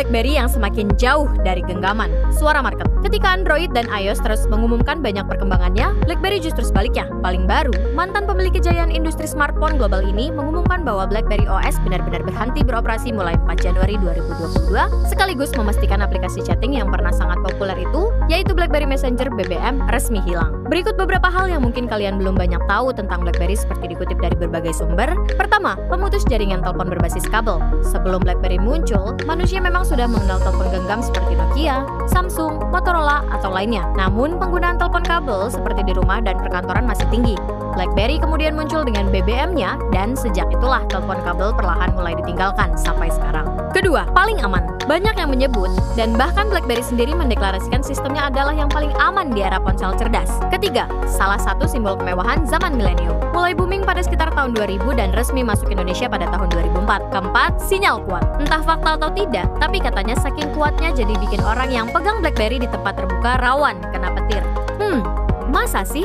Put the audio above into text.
BlackBerry yang semakin jauh dari genggaman. Suara market. Ketika Android dan iOS terus mengumumkan banyak perkembangannya, BlackBerry justru sebaliknya. Paling baru, mantan pemilik kejayaan industri smartphone global ini mengumumkan bahwa BlackBerry OS benar-benar berhenti beroperasi mulai 4 Januari 2022, sekaligus memastikan aplikasi chatting yang pernah sangat populer itu, yaitu BlackBerry Messenger BBM, resmi hilang. Berikut beberapa hal yang mungkin kalian belum banyak tahu tentang BlackBerry seperti dikutip dari berbagai sumber. Pertama, pemutus jaringan telepon berbasis kabel. Sebelum BlackBerry muncul, manusia memang sudah mengenal telepon genggam seperti Nokia, Samsung, Motorola, atau lainnya. Namun, penggunaan telepon kabel seperti di rumah dan perkantoran masih tinggi. BlackBerry kemudian muncul dengan BBM-nya dan sejak itulah telepon kabel perlahan mulai ditinggalkan sampai sekarang. Kedua, paling aman. Banyak yang menyebut dan bahkan BlackBerry sendiri mendeklarasikan sistemnya adalah yang paling aman di era ponsel cerdas. Ketiga, salah satu simbol kemewahan zaman milenium. Mulai booming pada sekitar tahun 2000 dan resmi masuk Indonesia pada tahun 2004. Keempat, sinyal kuat. Entah fakta atau tidak, tapi katanya saking kuatnya jadi bikin orang yang pegang BlackBerry di tempat terbuka rawan kena petir. Hmm, masa sih?